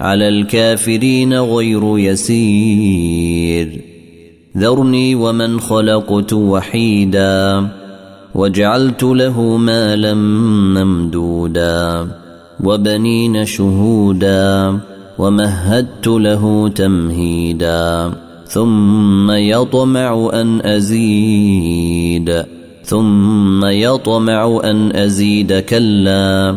على الكافرين غير يسير. ذرني ومن خلقت وحيدا وجعلت له مالا ممدودا وبنين شهودا ومهدت له تمهيدا ثم يطمع أن أزيد ثم يطمع أن أزيد كلا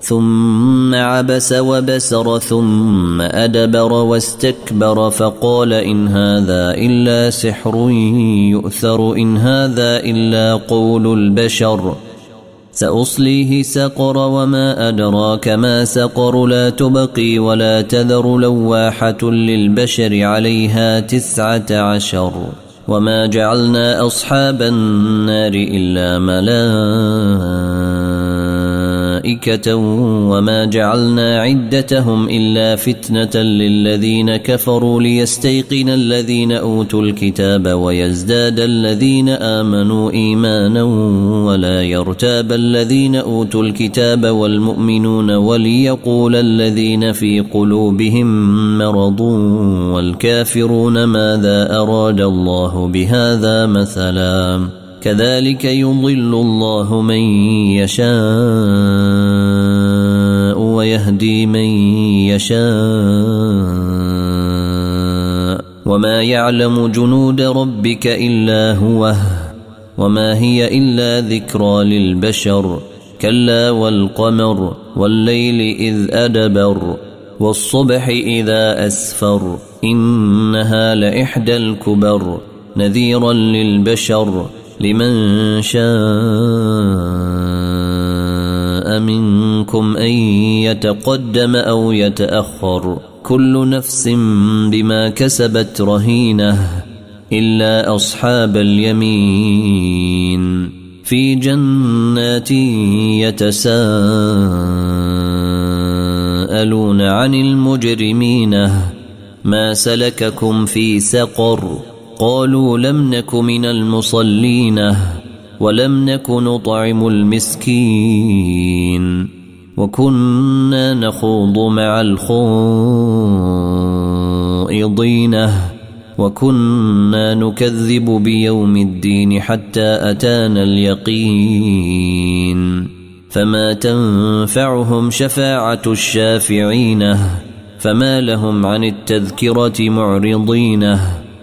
ثم عبس وبسر ثم أدبر واستكبر فقال إن هذا إلا سحر يؤثر إن هذا إلا قول البشر سأصليه سقر وما أدراك ما سقر لا تبقي ولا تذر لواحة للبشر عليها تسعة عشر وما جعلنا أصحاب النار إلا ملائكه ملائكة وما جعلنا عدتهم إلا فتنة للذين كفروا ليستيقن الذين أوتوا الكتاب ويزداد الذين آمنوا إيمانا ولا يرتاب الذين أوتوا الكتاب والمؤمنون وليقول الذين في قلوبهم مرض والكافرون ماذا أراد الله بهذا مثلاً كذلك يضل الله من يشاء ويهدي من يشاء. وما يعلم جنود ربك إلا هو وما هي إلا ذكرى للبشر. كلا والقمر والليل إذ أدبر والصبح إذا أسفر. إنها لإحدى الكبر نذيرا للبشر. لمن شاء منكم أن يتقدم أو يتأخر. كل نفس بما كسبت رهينة إلا أصحاب اليمين. في جنات يتساءلون عن المجرمين. ما سلككم في سقر قالوا لم نك من المصلين ولم نك نطعم المسكين وكنا نخوض مع الخائضين وكنا نكذب بيوم الدين حتى أتانا اليقين فما تنفعهم شفاعة الشافعين فما لهم عن التذكرة معرضين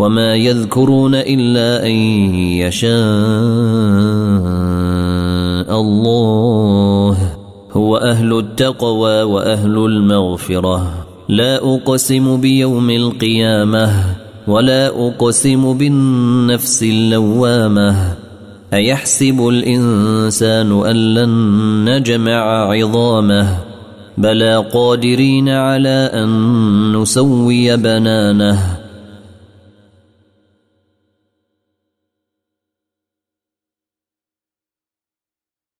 وما يذكرون الا ان يشاء الله هو أهل التقوى واهل المغفره لا اقسم بيوم القيامه ولا اقسم بالنفس اللوامه ايحسب الانسان ان لن نجمع عظامه بلى قادرين على ان نسوي بنانه